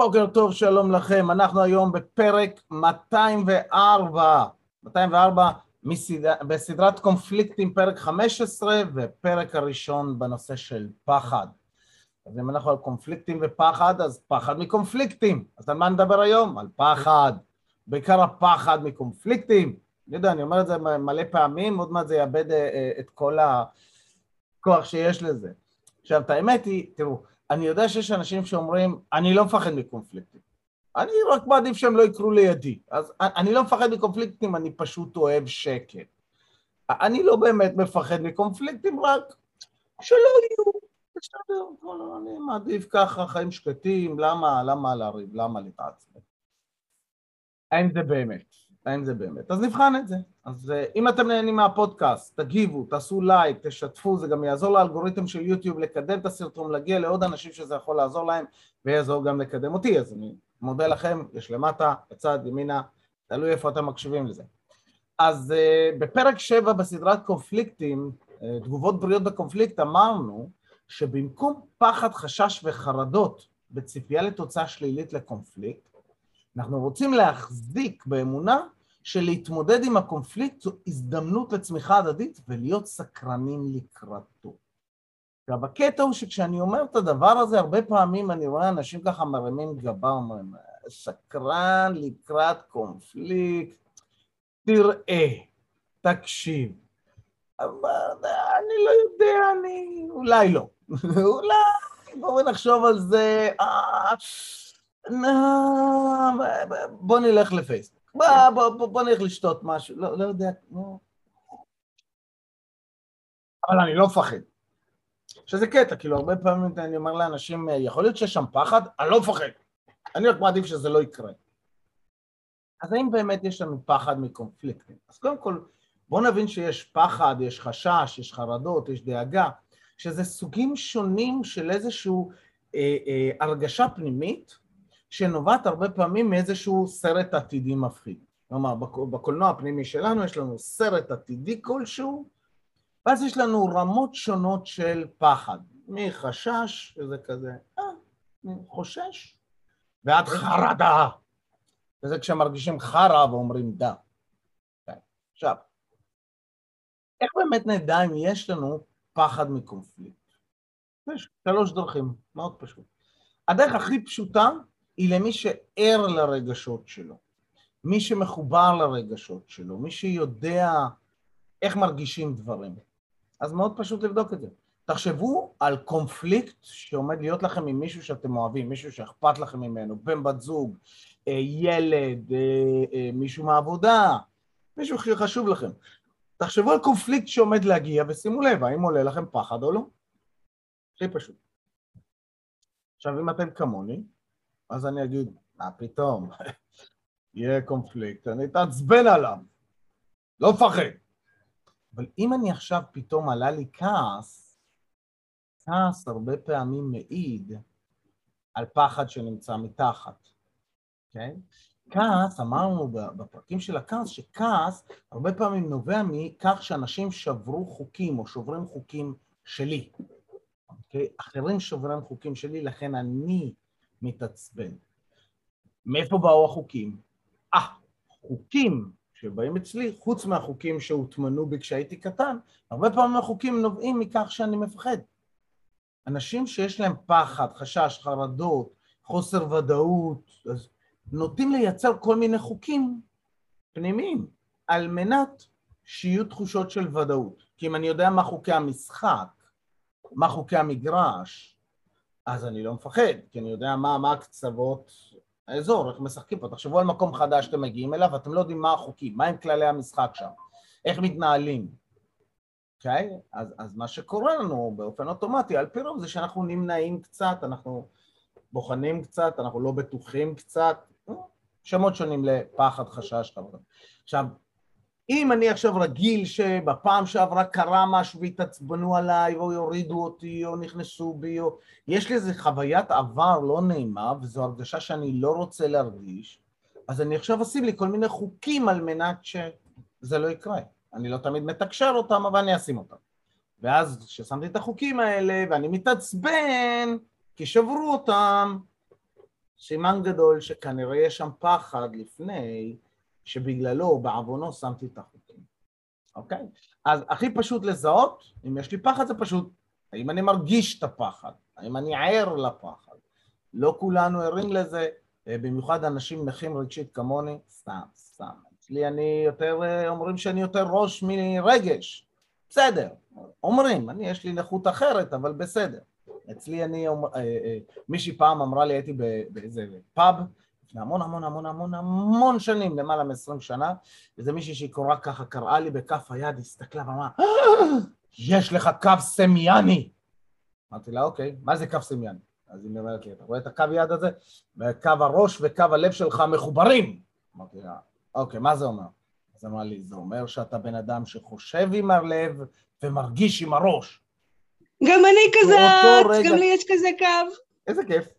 בוקר טוב, שלום לכם. אנחנו היום בפרק 204, 204 מסד... בסדרת קונפליקטים, פרק 15, ופרק הראשון בנושא של פחד. אז אם אנחנו על קונפליקטים ופחד, אז פחד מקונפליקטים. אז על מה נדבר היום? על פחד. בעיקר הפחד מקונפליקטים. אני יודע, אני אומר את זה מלא פעמים, עוד מעט זה יאבד אה, את כל הכוח שיש לזה. עכשיו, את האמת היא, תראו, אני יודע שיש אנשים שאומרים, אני לא מפחד מקונפליקטים. אני רק מעדיף שהם לא יקרו לידי. אז אני לא מפחד מקונפליקטים, אני פשוט אוהב שקט. אני לא באמת מפחד מקונפליקטים, רק שלא יהיו. בסדר, אני מעדיף ככה חיים שקטים, למה, למה לריב, למה להתעצבן? האם זה באמת? האם זה באמת? אז נבחן את זה. אז אה, אם אתם נהנים מהפודקאסט, תגיבו, תעשו לייק, תשתפו, זה גם יעזור לאלגוריתם של יוטיוב לקדם את הסרטון, להגיע לעוד אנשים שזה יכול לעזור להם, ויעזור גם לקדם אותי. אז אני מודה לכם, יש למטה, בצד, ימינה, תלוי איפה אתם מקשיבים לזה. אז uh, בפרק 7 בסדרת קונפליקטים, uh, תגובות בריאות בקונפליקט, אמרנו שבמקום פחד, חשש וחרדות בציפייה לתוצאה שלילית לקונפליקט, אנחנו רוצים להחזיק באמונה שלהתמודד עם הקונפליקט זו הזדמנות לצמיחה הדדית ולהיות סקרנים לקראתו. עכשיו, הקטע הוא שכשאני אומר את הדבר הזה, הרבה פעמים אני רואה אנשים ככה מרימים גבה, אומרים, סקרן לקראת קונפליקט, תראה, תקשיב. אבל אני לא יודע, אני... אולי לא. אולי, בואו נחשוב על זה. אה, בוא נלך לפייסבוק. בוא, בוא, בוא, בוא נלך לשתות משהו. לא, לא יודע. לא. אבל אני לא מפחד. שזה קטע, כאילו הרבה פעמים אני אומר לאנשים, יכול להיות שיש שם פחד? אני לא מפחד. אני רק מעדיף שזה לא יקרה. אז האם באמת יש לנו פחד מקונפליקטים? אז קודם כל, בואו נבין שיש פחד, יש חשש, יש חרדות, יש דאגה, שזה סוגים שונים של איזושהי אה, אה, הרגשה פנימית שנובעת הרבה פעמים מאיזשהו סרט עתידי מפחיד. כלומר, בקולנוע הפנימי שלנו יש לנו סרט עתידי כלשהו, ואז יש לנו רמות שונות של פחד, מחשש, שזה כזה, אה, חושש, ועד חרדה, וזה כשמרגישים חרא ואומרים דה. כן. עכשיו, איך באמת נדע אם יש לנו פחד מקונפליקט? יש שלוש דרכים, מאוד פשוט. הדרך הכי פשוטה היא למי שער לרגשות שלו, מי שמחובר לרגשות שלו, מי שיודע איך מרגישים דברים. אז מאוד פשוט לבדוק את זה. תחשבו על קונפליקט שעומד להיות לכם עם מישהו שאתם אוהבים, מישהו שאכפת לכם ממנו, בן בת זוג, אה, ילד, אה, אה, מישהו מהעבודה, מישהו חשוב לכם. תחשבו על קונפליקט שעומד להגיע ושימו לב, האם עולה לכם פחד או לא. הכי פשוט. עכשיו, אם אתם כמוני, אז אני אגיד, מה פתאום, יהיה קונפליקט, אני אתעצבן עליו, לא מפחד. אבל אם אני עכשיו פתאום עלה לי כעס, כעס הרבה פעמים מעיד על פחד שנמצא מתחת, כן? כעס, אמרנו בפרקים של הכעס, שכעס הרבה פעמים נובע מכך שאנשים שברו חוקים או שוברים חוקים שלי. אוקיי? אחרים שוברים חוקים שלי, לכן אני מתעצבן. מאיפה באו החוקים? אה, חוקים שבאים אצלי, חוץ מהחוקים שהוטמנו בי כשהייתי קטן, הרבה פעמים החוקים נובעים מכך שאני מפחד. אנשים שיש להם פחד, חשש, חרדות, חוסר ודאות, אז נוטים לייצר כל מיני חוקים פנימיים על מנת שיהיו תחושות של ודאות. כי אם אני יודע מה חוקי המשחק, מה חוקי המגרש, אז אני לא מפחד, כי אני יודע מה, מה הקצוות האזור, איך משחקים פה. תחשבו על מקום חדש שאתם מגיעים אליו, ואתם לא יודעים מה החוקים, מה הם כללי המשחק שם, איך מתנהלים. אוקיי? Okay? אז, אז מה שקורה לנו באופן אוטומטי, על פי רוב, זה שאנחנו נמנעים קצת, אנחנו בוחנים קצת, אנחנו לא בטוחים קצת, שמות שונים לפחד, חשש, חבר'ה. עכשיו, אם אני עכשיו רגיל שבפעם שעברה קרה משהו והתעצבנו עליי, או יורידו אותי, או נכנסו בי, או... יש לי איזו חוויית עבר לא נעימה, וזו הרגשה שאני לא רוצה להרגיש, אז אני עכשיו אשים לי כל מיני חוקים על מנת שזה לא יקרה. אני לא תמיד מתקשר אותם, אבל אני אשים אותם. ואז כששמתי את החוקים האלה, ואני מתעצבן, כי שברו אותם, סימן גדול שכנראה יש שם פחד לפני שבגללו, בעוונו, שמתי את החוקים, אוקיי? אז הכי פשוט לזהות, אם יש לי פחד זה פשוט, האם אני מרגיש את הפחד, האם אני ער לפחד. לא כולנו ערים לזה, במיוחד אנשים נכים רגשית כמוני, סתם, סתם. אצלי אני יותר, אומרים שאני יותר ראש מרגש, בסדר, אומרים, אני יש לי נכות אחרת, אבל בסדר. אצלי אני, אה, אה, מישהי פעם אמרה לי, הייתי באיזה פאב, לפני המון המון המון המון המון שנים, למעלה מ-20 שנה, איזה מישהי שהיא קוראה ככה, קראה לי בכף היד, הסתכלה ואמרה, אה, יש לך קו סמיאני. אמרתי לה, אוקיי, מה זה קו סמיאני? אז היא אומרת לי, אתה רואה את הקו יד הזה? וקו הראש וקו הלב שלך מחוברים. אמרתי לה, אוקיי, מה זה אומר? אז אמרה לי, זה אומר שאתה בן אדם שחושב עם הלב ומרגיש עם הראש. גם אני כזאת, רגע... גם לי יש כזה קו. איזה כיף.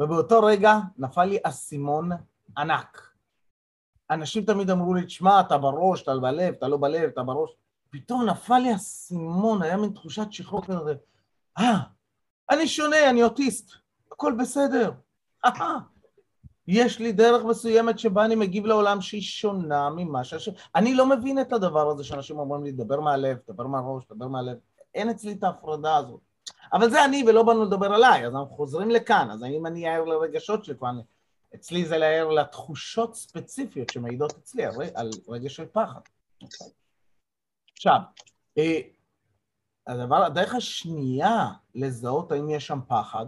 ובאותו רגע נפל לי אסימון ענק. אנשים תמיד אמרו לי, תשמע, אתה בראש, אתה בלב, אתה לא בלב, אתה בראש. פתאום נפל לי אסימון, היה מין תחושת שחרור כזה. אה, אני שונה, אני אוטיסט, הכל בסדר. יש לי דרך מסוימת שבה אני מגיב לעולם שהיא שונה ממה ש... אני לא מבין את הדבר הזה שאנשים אומרים לי, דבר מהלב, דבר מהראש, דבר מהלב. אין אצלי את ההפרדה הזאת. אבל זה אני ולא באנו לדבר עליי, אז אנחנו חוזרים לכאן, אז האם אני אער לרגשות שלי? אצלי זה להער לתחושות ספציפיות שמעידות אצלי על רגש של פחד. עכשיו, אה, הדבר, הדרך השנייה לזהות האם יש שם פחד,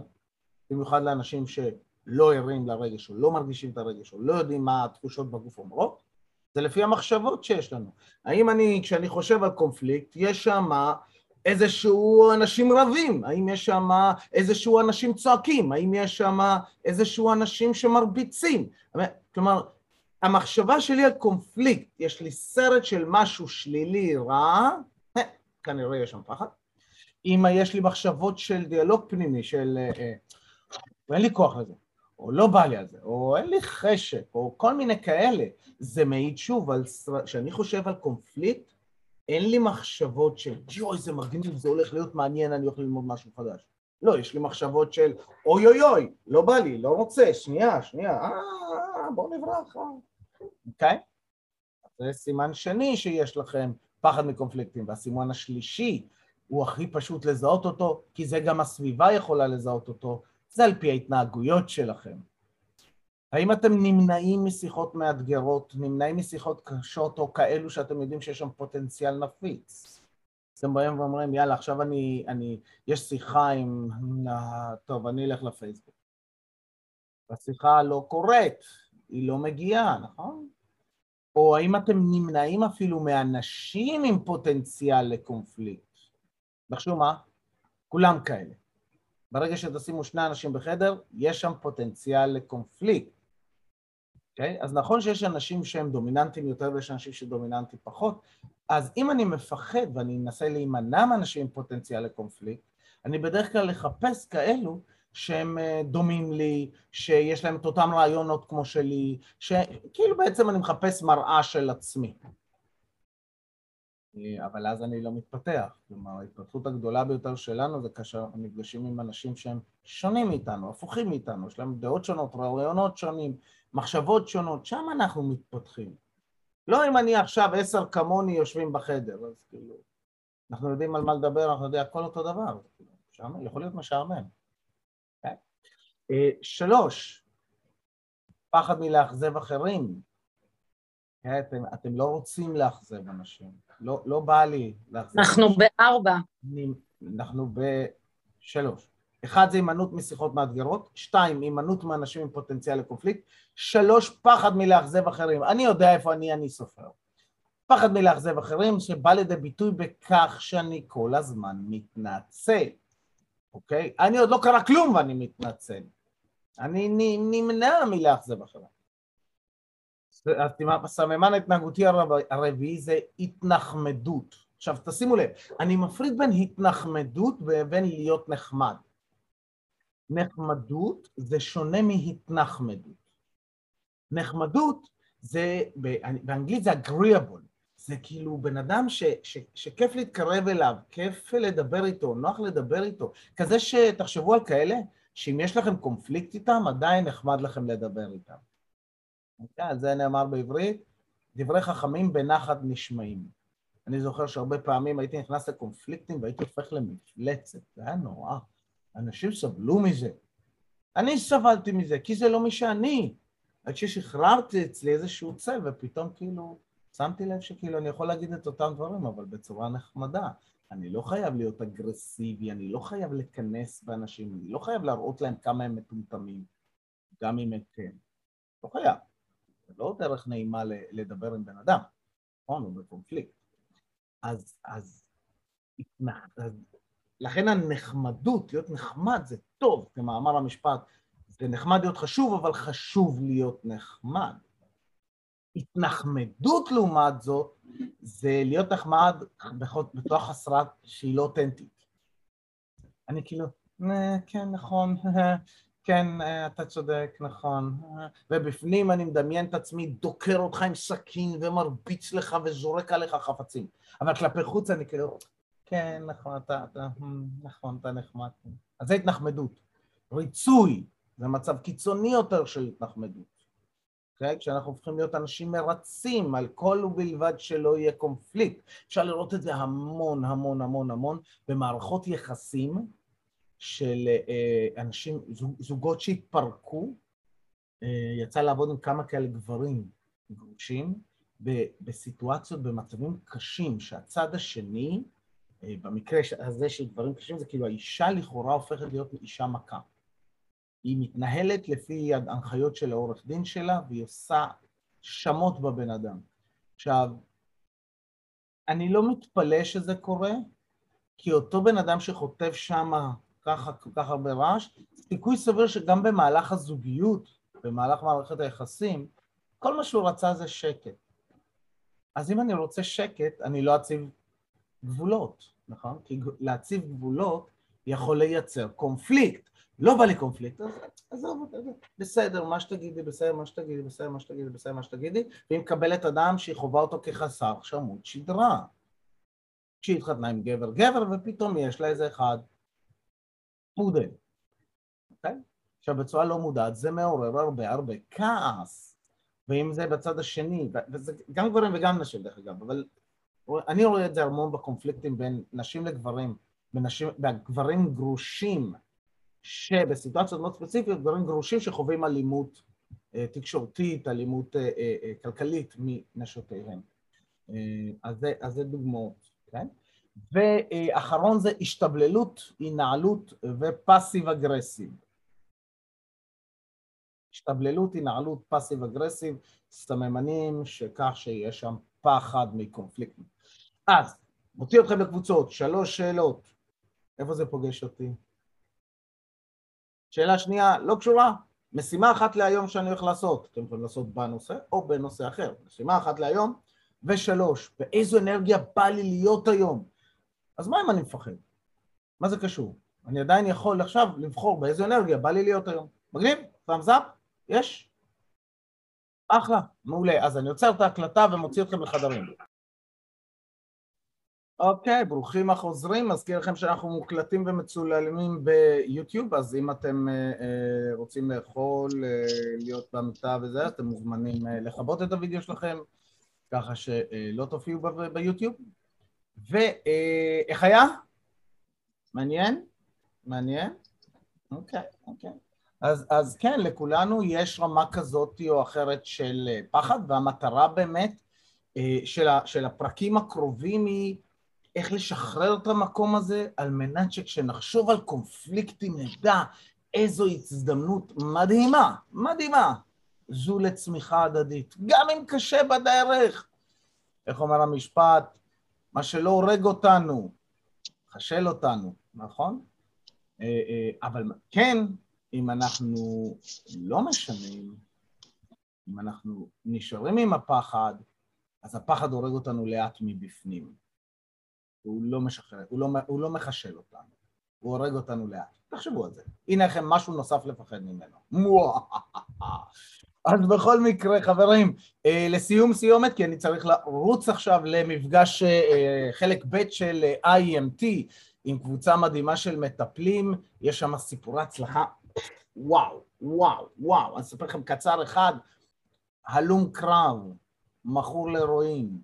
במיוחד לאנשים שלא ערים לרגש או לא מרגישים את הרגש או לא יודעים מה התחושות בגוף אומרות, זה לפי המחשבות שיש לנו. האם אני, כשאני חושב על קונפליקט, יש שם איזשהו אנשים רבים, האם יש שם איזשהו אנשים צועקים, האם יש שם איזשהו אנשים שמרביצים. כלומר, המחשבה שלי על קונפליקט, יש לי סרט של משהו שלילי רע, אה, כנראה יש שם פחד. אם יש לי מחשבות של דיאלוג פנימי, של אה, אה, אין לי כוח לזה, או לא בא לי על זה, או אין לי חשק, או כל מיני כאלה, זה מעיד שוב על, חושב על קונפליקט, אין לי מחשבות של יואי זה מגניב, זה הולך להיות מעניין, אני הולך ללמוד משהו חדש. לא, יש לי מחשבות של אוי אוי אוי, לא בא לי, לא רוצה, שנייה, שנייה, אה, בוא נברח, אה. אוקיי? זה סימן שני שיש לכם פחד מקונפליקטים, והסימן השלישי הוא הכי פשוט לזהות אותו, כי זה גם הסביבה יכולה לזהות אותו, זה על פי ההתנהגויות שלכם. האם אתם נמנעים משיחות מאתגרות, נמנעים משיחות קשות או כאלו שאתם יודעים שיש שם פוטנציאל נפיץ? אתם באים ואומרים, יאללה, עכשיו אני, אני, יש שיחה עם, טוב, אני אלך לפייסבוק. השיחה לא קורית, היא לא מגיעה, נכון? או האם אתם נמנעים אפילו מאנשים עם פוטנציאל לקונפליקט? נחשו מה? כולם כאלה. ברגע שתשימו שני אנשים בחדר, יש שם פוטנציאל לקונפליקט. אוקיי? Okay? אז נכון שיש אנשים שהם דומיננטיים יותר ויש אנשים שדומיננטיים פחות, אז אם אני מפחד ואני אנסה להימנע מאנשים עם פוטנציאל לקונפליקט, אני בדרך כלל אחפש כאלו שהם אה, דומים לי, שיש להם את אותם רעיונות כמו שלי, שכאילו בעצם אני מחפש מראה של עצמי. אה, אבל אז אני לא מתפתח. כלומר, ההתפתחות הגדולה ביותר שלנו זה כאשר אנחנו נפגשים עם אנשים שהם שונים מאיתנו, הפוכים מאיתנו, יש להם דעות שונות, רעיונות שונים, מחשבות שונות, שם אנחנו מתפתחים. לא אם אני עכשיו עשר כמוני יושבים בחדר, אז כאילו, אנחנו יודעים על מה לדבר, אנחנו יודעים הכל אותו דבר, שם יכול להיות משעמם. Okay. כן? אה, שלוש, פחד מלאכזב אחרים. Okay, כן? אתם, אתם לא רוצים לאכזב אנשים, לא, לא בא לי לאכזב אנחנו אנשים. בארבע. אנחנו בשלוש. אחד זה הימנעות משיחות מאתגרות, שתיים, הימנעות מאנשים עם פוטנציאל לקונפליקט, שלוש, פחד מלאכזב אחרים. אני יודע איפה אני, אני סופר. פחד מלאכזב אחרים שבא לידי ביטוי בכך שאני כל הזמן מתנצל, אוקיי? אני עוד לא קרה כלום ואני מתנצל. אני נמנע מלאכזב אחרים. הסממן ההתנהגותי הרביעי זה התנחמדות. עכשיו תשימו לב, אני מפריד בין התנחמדות ובין להיות נחמד. נחמדות זה שונה מהתנחמדות. נחמדות זה, באנגלית זה agreeable, זה כאילו בן אדם ש, ש, שכיף להתקרב אליו, כיף לדבר איתו, נוח לדבר איתו, כזה שתחשבו על כאלה שאם יש לכם קונפליקט איתם, עדיין נחמד לכם לדבר איתם. אוקיי? על זה נאמר בעברית, דברי חכמים בנחת נשמעים. אני זוכר שהרבה פעמים הייתי נכנס לקונפליקטים והייתי הופך למפלצת, זה היה נורא. אנשים סבלו מזה. אני סבלתי מזה, כי זה לא מי שאני. עד ששחררתי אצלי איזשהו צל, ופתאום כאילו שמתי לב שכאילו אני יכול להגיד את אותם דברים, אבל בצורה נחמדה. אני לא חייב להיות אגרסיבי, אני לא חייב לכנס באנשים, אני לא חייב להראות להם כמה הם מטומטמים, גם אם הם כן. לא חייב. זה לא דרך נעימה לדבר עם בן אדם, נכון? הוא בקונפליקט. אז, אז, אז לכן הנחמדות, להיות נחמד זה טוב, כמאמר המשפט, זה נחמד להיות חשוב, אבל חשוב להיות נחמד. התנחמדות לעומת זאת, זה להיות נחמד בצורה חסרת שהיא לא אותנטית. אני כאילו, אה, כן, נכון, כן, אה, אתה צודק, נכון. ובפנים אני מדמיין את עצמי דוקר אותך עם סכין ומרביץ לך וזורק עליך חפצים. אבל כלפי חוץ אני כאילו, כן, נכון, אתה, אתה, נכון, אתה נחמד. אז זה התנחמדות. ריצוי זה מצב קיצוני יותר של התנחמדות. Okay? אוקיי? כשאנחנו הופכים להיות אנשים מרצים על כל ובלבד שלא יהיה קונפליקט. אפשר לראות את זה המון המון המון המון במערכות יחסים של אה, אנשים, זוגות שהתפרקו, אה, יצא לעבוד עם כמה כאלה גברים גרושים, בסיטואציות, במצבים קשים, שהצד השני, אה, במקרה הזה של גברים קשים, זה כאילו האישה לכאורה הופכת להיות אישה מכה. היא מתנהלת לפי ההנחיות של העורך דין שלה, והיא עושה שמות בבן אדם. עכשיו, אני לא מתפלא שזה קורה, כי אותו בן אדם שחוטף שמה ככה כל כך הרבה רעש, סיכוי סביר שגם במהלך הזוגיות, במהלך מערכת היחסים, כל מה שהוא רצה זה שקט. אז אם אני רוצה שקט, אני לא אציב גבולות, נכון? כי להציב גבולות יכול לייצר קונפליקט. לא בא לי קונפליקט, אז עזוב, בסדר, מה שתגידי, בסדר, מה שתגידי, בסדר, מה שתגידי, בסדר, מה שתגידי, והיא מקבלת אדם שהיא חווה אותו כחסר שמות שדרה. כשהיא התחתנה עם גבר גבר, ופתאום יש לה איזה אחד פודל, אוקיי? עכשיו בצורה לא מודעת זה מעורר הרבה הרבה כעס, ואם זה בצד השני, וזה גם גברים וגם נשים דרך אגב, אבל אני רואה את זה המון בקונפליקטים בין נשים לגברים, בנשים, בגברים גרושים, שבסיטואציות מאוד ספציפיות, גברים גרושים שחווים אלימות אה, תקשורתית, אלימות אה, אה, כלכלית מנשותיהם. אז זה, אז זה דוגמאות, כן? ואחרון זה השתבללות, הנעלות ופאסיב אגרסיב. השתבללות, הנעלות, פאסיב אגרסיב, סממנים שכך שיש שם פחד מקונפליקטים. אז, מוציא אתכם בקבוצות, שלוש שאלות. איפה זה פוגש אותי? שאלה שנייה, לא קשורה, משימה אחת להיום שאני הולך לעשות. אתם יכולים לעשות בנושא או בנושא אחר. משימה אחת להיום. ושלוש, באיזו אנרגיה בא לי להיות היום? אז מה אם אני מפחד? מה זה קשור? אני עדיין יכול עכשיו לבחור באיזו אנרגיה בא לי להיות היום. מגניב? thumbs up? יש? אחלה, מעולה. אז אני עוצר את ההקלטה ומוציא אתכם לחדרים. אוקיי, ברוכים החוזרים. מזכיר לכם שאנחנו מוקלטים ומצולמים ביוטיוב, אז אם אתם אה, אה, רוצים לאכול, אה, להיות במיטה וזה, אתם מוזמנים אה, לכבות את הוידאו שלכם, ככה שלא תופיעו ביוטיוב. ואיך היה? מעניין? מעניין? אוקיי, אוקיי. אז, אז כן, לכולנו יש רמה כזאת או אחרת של אה, פחד, והמטרה באמת אה, של, של הפרקים הקרובים היא איך לשחרר את המקום הזה על מנת שכשנחשוב על קונפליקטים נדע איזו הזדמנות מדהימה, מדהימה, זו לצמיחה הדדית, גם אם קשה בדרך. איך אומר המשפט? מה שלא הורג אותנו, חשל אותנו, נכון? אה, אה, אבל כן, אם אנחנו לא משנים, אם אנחנו נשארים עם הפחד, אז הפחד הורג אותנו לאט מבפנים. הוא לא משחרר, הוא לא, הוא לא מחשל אותנו, הוא הורג אותנו לאט. תחשבו על זה. הנה לכם משהו נוסף לפחד ממנו. אז בכל מקרה, חברים, אה, לסיום סיומת, כי אני צריך לרוץ עכשיו למפגש אה, חלק ב' של IMT עם קבוצה מדהימה של מטפלים, יש שם סיפורי הצלחה וואו, וואו, וואו. אני אספר לכם קצר אחד, הלום קרב, מכור להרואין,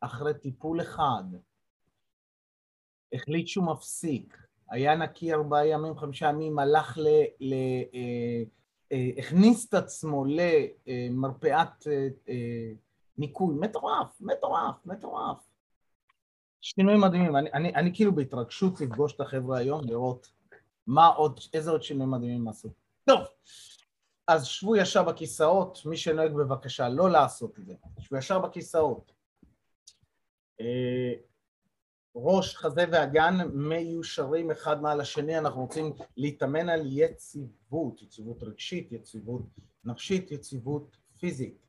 אחרי טיפול אחד, החליט שהוא מפסיק, היה נקי ארבעה ימים, חמישה ימים, הלך ל... ל אה, אה, הכניס את עצמו למרפאת אה, ניקוי, מטורף, מטורף, מטורף. שינויים מדהימים, אני, אני, אני כאילו בהתרגשות לפגוש את החבר'ה היום, לראות מה עוד, איזה עוד שינויים מדהימים עשו. טוב, אז שבו ישר בכיסאות, מי שנוהג בבקשה לא לעשות את זה, שבו ישר בכיסאות. ראש, חזה ואגן מיושרים אחד מעל השני, אנחנו רוצים להתאמן על יציבות, יציבות רגשית, יציבות נפשית, יציבות פיזית.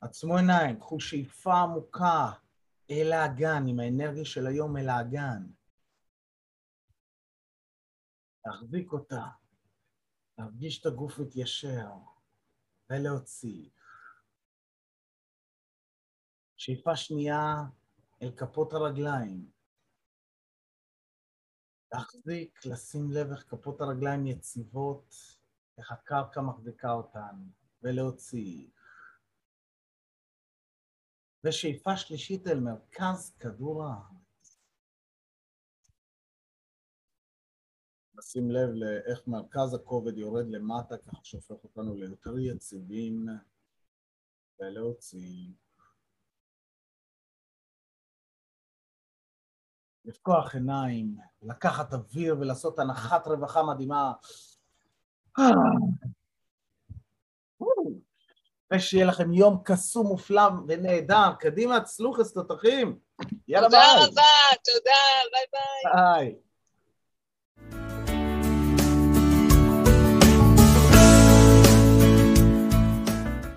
עצמו עיניים, קחו שאיפה עמוקה אל האגן, עם האנרגיה של היום אל האגן. להחזיק אותה, להרגיש את הגוף מתיישר ולהוציא. שאיפה שנייה אל כפות הרגליים. להחזיק, לשים לב איך כפות הרגליים יציבות, איך הקרקע מחזיקה אותן, ולהוציא. ושאיפה שלישית אל מרכז כדור הארץ. לשים לב לאיך מרכז הכובד יורד למטה, ככה שהופך אותנו ליותר יציבים, ולהוציא. לפקוח עיניים, לקחת אוויר ולעשות אנחת רווחה מדהימה. ושיהיה לכם יום קסום, מופלא ונהדר. קדימה, צלוחס תותחים. יאללה ביי. תודה רבה, תודה, ביי ביי. ביי.